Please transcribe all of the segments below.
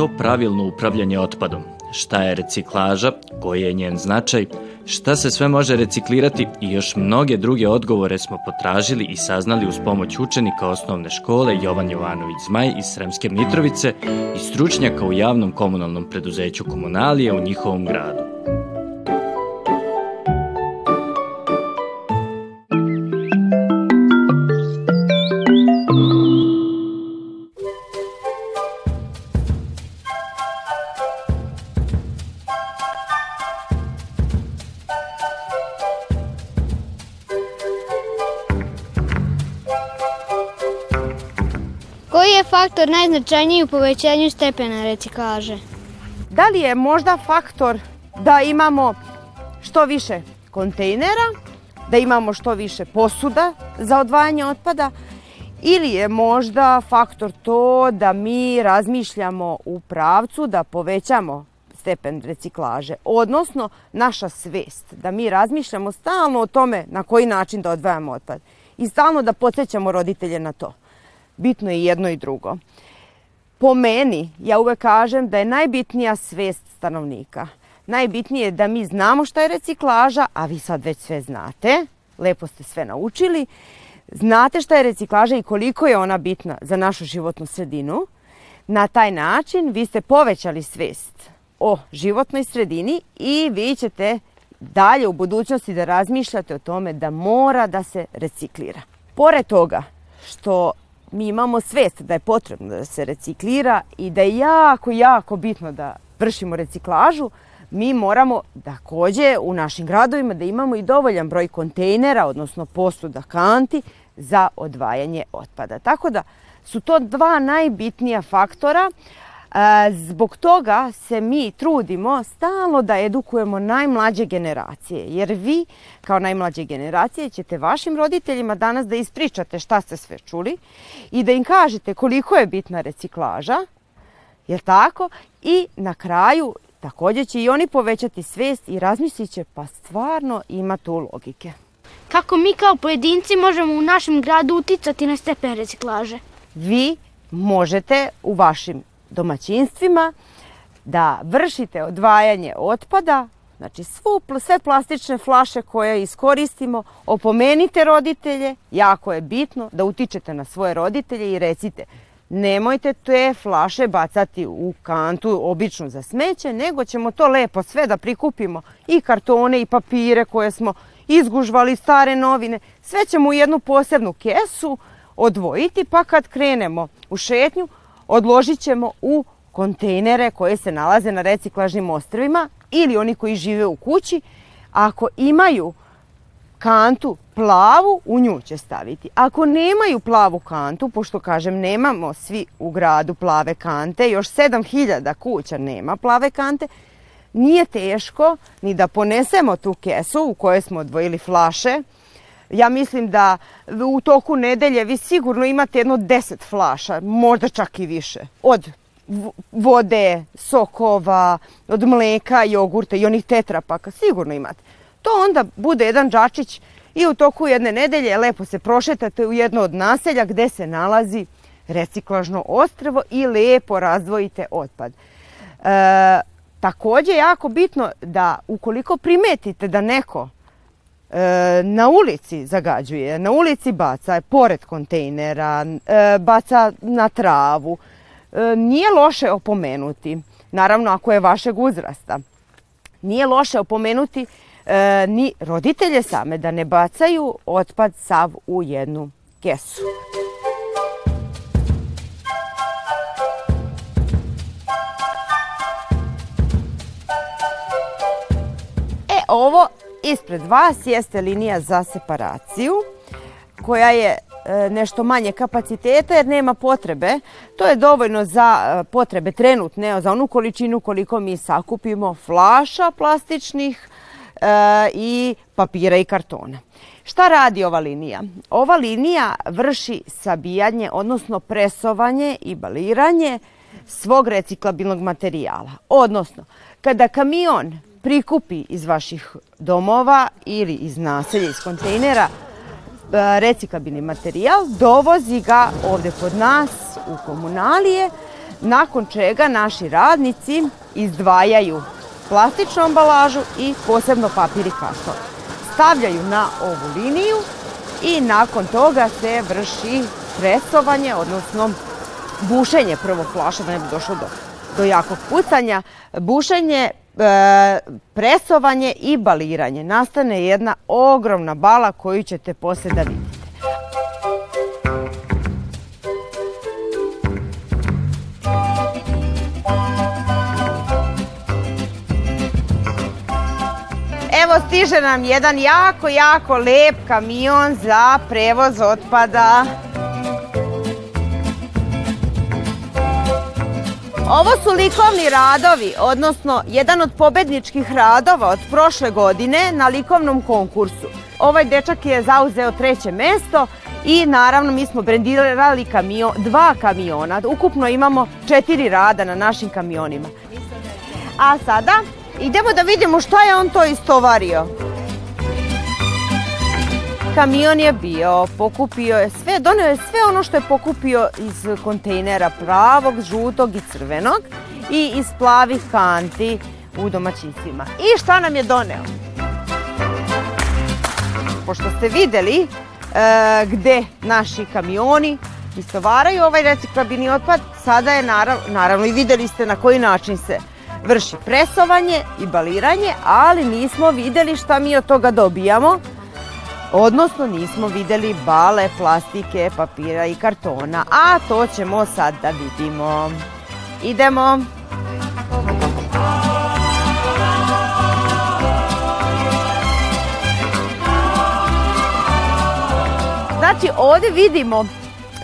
to pravilno upravljanje otpadom, šta je reciklaža, koji je njen značaj, šta se sve može reciklirati i još mnoge druge odgovore smo potražili i saznali uz pomoć učenika osnovne škole Jovan Jovanović Zmaj iz Sremske Mitrovice i stručnjaka u javnom komunalnom preduzeću Komunalije u njihovom gradu. faktor najznačajniji u povećanju stepena reciklaže? Da li je možda faktor da imamo što više kontejnera, da imamo što više posuda za odvajanje otpada ili je možda faktor to da mi razmišljamo u pravcu da povećamo stepen reciklaže, odnosno naša svest, da mi razmišljamo stalno o tome na koji način da odvajamo otpad i stalno da podsjećamo roditelje na to bitno je jedno i drugo. Po meni, ja uvek kažem da je najbitnija svest stanovnika. Najbitnije je da mi znamo šta je reciklaža, a vi sad već sve znate, lepo ste sve naučili. Znate šta je reciklaža i koliko je ona bitna za našu životnu sredinu. Na taj način vi ste povećali svest o životnoj sredini i vi ćete dalje u budućnosti da razmišljate o tome da mora da se reciklira. Pored toga što mi imamo svest da je potrebno da se reciklira i da je jako, jako bitno da vršimo reciklažu, mi moramo takođe u našim gradovima da imamo i dovoljan broj kontejnera, odnosno posuda kanti za odvajanje otpada. Tako da su to dva najbitnija faktora uh, Zbog toga se mi trudimo stalno da edukujemo najmlađe generacije, jer vi kao najmlađe generacije ćete vašim roditeljima danas da ispričate šta ste sve čuli i da im kažete koliko je bitna reciklaža, je tako? I na kraju takođe će i oni povećati svest i razmislit će pa stvarno ima tu logike. Kako mi kao pojedinci možemo u našem gradu uticati na stepen reciklaže? Vi možete u vašim domaćinstvima da vršite odvajanje otpada, znači svu, sve plastične flaše koje iskoristimo, opomenite roditelje, jako je bitno da utičete na svoje roditelje i recite nemojte te flaše bacati u kantu običnu za smeće, nego ćemo to lepo sve da prikupimo i kartone i papire koje smo izgužvali, stare novine, sve ćemo u jednu posebnu kesu odvojiti pa kad krenemo u šetnju odložit ćemo u kontejnere koje se nalaze na reciklažnim ostrovima ili oni koji žive u kući. Ako imaju kantu plavu, u nju će staviti. Ako nemaju plavu kantu, pošto kažem nemamo svi u gradu plave kante, još 7000 kuća nema plave kante, nije teško ni da ponesemo tu kesu u kojoj smo odvojili flaše, Ja mislim da u toku nedelje vi sigurno imate jedno 10 flaša, možda čak i više. Od vode, sokova, od mleka, jogurta i onih tetrapaka, sigurno imate. To onda bude jedan džačić i u toku jedne nedelje lepo se prošetate u jedno od naselja gde se nalazi reciklažno ostrvo i lepo razdvojite otpad. E, takođe je jako bitno da ukoliko primetite da neko E, na ulici zagađuje, na ulici baca, pored kontejnera, e, baca na travu. E, nije loše opomenuti, naravno ako je vašeg uzrasta. Nije loše opomenuti ni roditelje same da ne bacaju otpad sav u jednu kesu. E, ovo Ispred vas jeste linija za separaciju koja je e, nešto manje kapaciteta jer nema potrebe. To je dovoljno za e, potrebe trenutne, za onu količinu koliko mi sakupimo flaša plastičnih e, i papira i kartona. Šta radi ova linija? Ova linija vrši sabijanje, odnosno presovanje i baliranje svog reciklabilnog materijala. Odnosno, kada kamion prikupi iz vaših domova ili iz naselja, iz kontejnera, e, reciklabilni materijal, dovozi ga ovde kod nas u komunalije, nakon čega naši radnici izdvajaju plastičnu ambalažu i posebno papir i karton. Stavljaju na ovu liniju i nakon toga se vrši presovanje, odnosno bušenje prvo flaša da ne bi došlo do, do jakog pucanja, bušenje E, presovanje i baliranje. Nastane jedna ogromna bala koju ćete posle da vidite. Evo stiže nam jedan jako, jako lep kamion za prevoz otpada. Ovo su likovni radovi, odnosno jedan od pobedničkih radova od prošle godine na likovnom konkursu. Ovaj dečak je zauzeo treće mesto i naravno mi smo brendirali kamio, dva kamiona. Ukupno imamo četiri rada na našim kamionima. A sada idemo da vidimo šta je on to istovario. Kamion je bio, pokupio je sve, donio je sve ono što je pokupio iz kontejnera pravog, žutog i crvenog i iz plavih kanti u domaćinstvima. I šta nam je doneo? Pošto ste videli e, gde naši kamioni istovaraju ovaj reciklabilni otpad, sada je narav, naravno i videli ste na koji način se vrši presovanje i baliranje, ali nismo videli šta mi od toga dobijamo odnosno nismo videli bale, plastike, papira i kartona, a to ćemo sad da vidimo. Idemo! Znači, ovde vidimo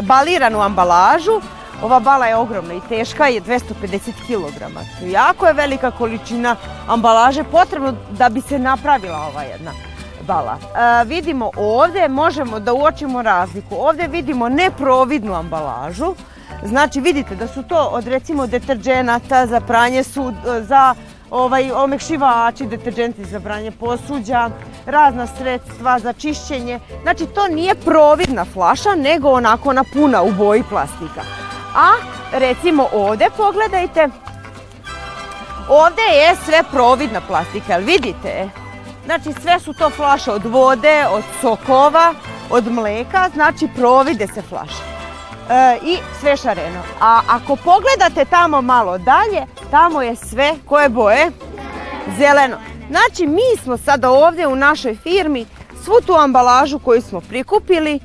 baliranu ambalažu. Ova bala je ogromna i teška je 250 kg. Jako je velika količina ambalaže potrebno da bi se napravila ova jedna balast. E, vidimo ovde, možemo da uočimo razliku. Ovde vidimo neprovidnu ambalažu. Znači vidite da su to od recimo deterđenata za pranje sud, e, za ovaj, omekšivači, deterđenti za pranje posuđa, razna sredstva za čišćenje. Znači to nije providna flaša, nego onako ona puna u boji plastika. A recimo ovde pogledajte, ovde je sve providna plastika, jel vidite? Znači sve su to flaše od vode, od sokova, od mleka, znači provide se flaše. E, I sve šareno. A ako pogledate tamo malo dalje, tamo je sve koje boje? Zeleno. Znači mi smo sada ovdje u našoj firmi svu tu ambalažu koju smo prikupili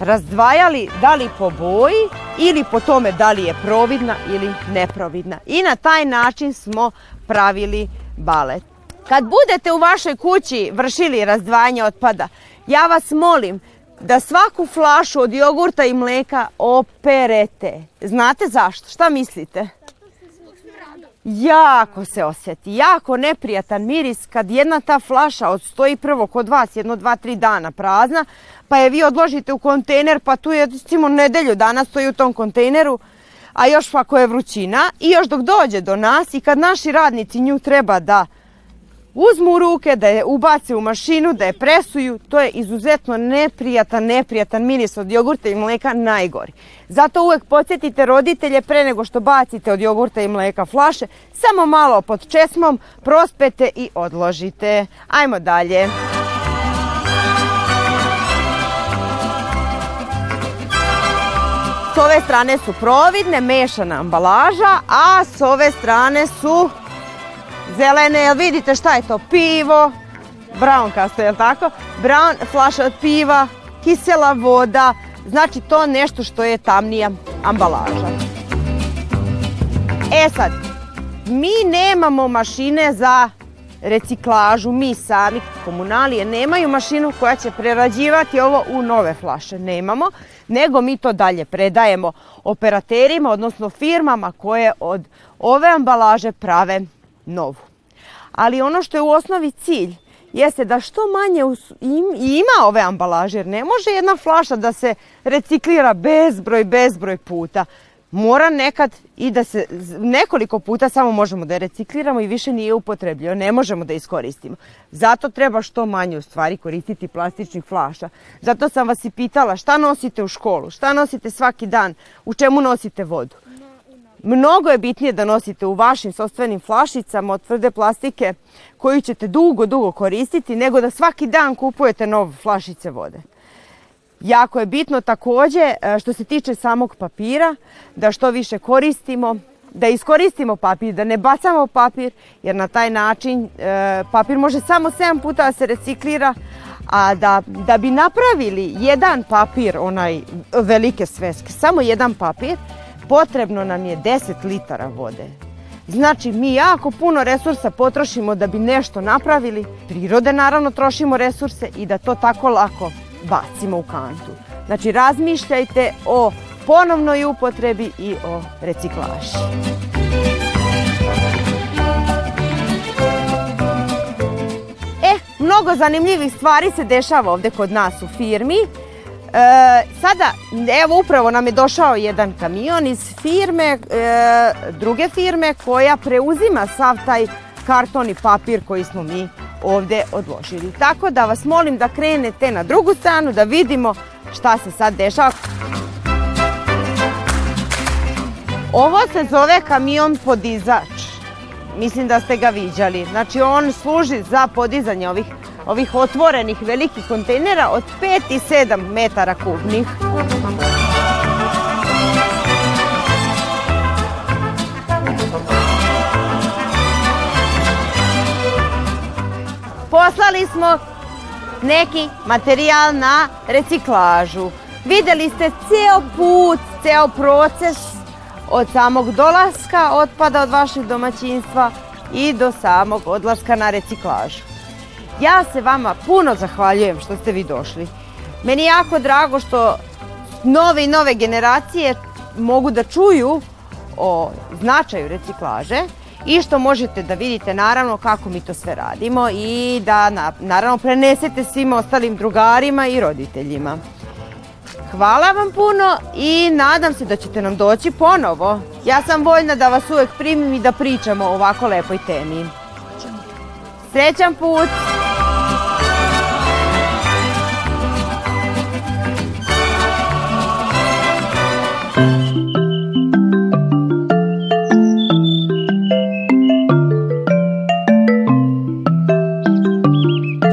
razdvajali da li po boji ili po tome da li je providna ili neprovidna. I na taj način smo pravili balet. Kad budete u vašoj kući vršili razdvajanje otpada, ja vas molim da svaku flašu od jogurta i mleka operete. Znate zašto? Šta mislite? Jako se osjeti, jako neprijatan miris kad jedna ta flaša odstoji prvo kod vas jedno, dva, tri dana prazna, pa je vi odložite u kontejner, pa tu je recimo nedelju dana stoji u tom kontejneru, a još ako je vrućina i još dok dođe do nas i kad naši radnici nju treba da uzmu u ruke, da je ubace u mašinu, da je presuju, to je izuzetno neprijatan, neprijatan miris od jogurta i mleka najgori. Zato uvek podsjetite roditelje pre nego što bacite od jogurta i mleka flaše, samo malo pod česmom, prospete i odložite. Ajmo dalje. S ove strane su providne, mešana ambalaža, a s ove strane su zelene, jel vidite šta je to? Pivo, brown kasto, jel tako? Brown flaša od piva, kisela voda, znači to nešto što je tamnija ambalaža. E sad, mi nemamo mašine za reciklažu, mi sami komunalije nemaju mašinu koja će prerađivati ovo u nove flaše, nemamo, nego mi to dalje predajemo operaterima, odnosno firmama koje od ove ambalaže prave novu. Ali ono što je u osnovi cilj jeste da što manje ima ove ambalaže, jer ne može jedna flaša da se reciklira bezbroj, bezbroj puta. Mora nekad i da se nekoliko puta samo možemo da je recikliramo i više nije upotrebljio, ne možemo da iskoristimo. Zato treba što manje u stvari koristiti plastičnih flaša. Zato sam vas i pitala šta nosite u školu, šta nosite svaki dan, u čemu nosite vodu. Mnogo je bitnije da nosite u vašim sobstvenim flašicama od tvrde plastike koju ćete dugo, dugo koristiti nego da svaki dan kupujete nove flašice vode. Jako je bitno takođe e, što se tiče samog papira da što više koristimo, da iskoristimo papir, da ne bacamo papir jer na taj način e, papir može samo 7 puta da se reciklira, a da, da bi napravili jedan papir, onaj velike sveske, samo jedan papir, potrebno nam je 10 litara vode. Znači, mi jako puno resursa potrošimo da bi nešto napravili, prirode naravno trošimo resurse i da to tako lako bacimo u kantu. Znači, razmišljajte o ponovnoj upotrebi i o reciklaži. E, mnogo zanimljivih stvari se dešava ovde kod nas u firmi. E, sada, evo upravo nam je došao jedan kamion iz firme, e, druge firme koja preuzima sav taj karton i papir koji smo mi ovde odložili. Tako da vas molim da krenete na drugu stranu da vidimo šta se sad dešava. Ovo se zove kamion podizač. Mislim da ste ga viđali. Znači on služi za podizanje ovih ovih otvorenih velikih kontejnera od 5 i 7 metara kubnih. Poslali smo neki materijal na reciklažu. Videli ste ceo put, ceo proces od samog dolaska otpada od vašeg domaćinstva i do samog odlaska na reciklažu. Ja se vama puno zahvaljujem što ste vi došli. Meni je jako drago što nove i nove generacije mogu da čuju o značaju reciklaže i što možete da vidite naravno kako mi to sve radimo i da naravno prenesete svim ostalim drugarima i roditeljima. Hvala vam puno i nadam se da ćete nam doći ponovo. Ja sam voljna da vas uvek primim i da pričamo o ovako lepoj temi. Srećan put!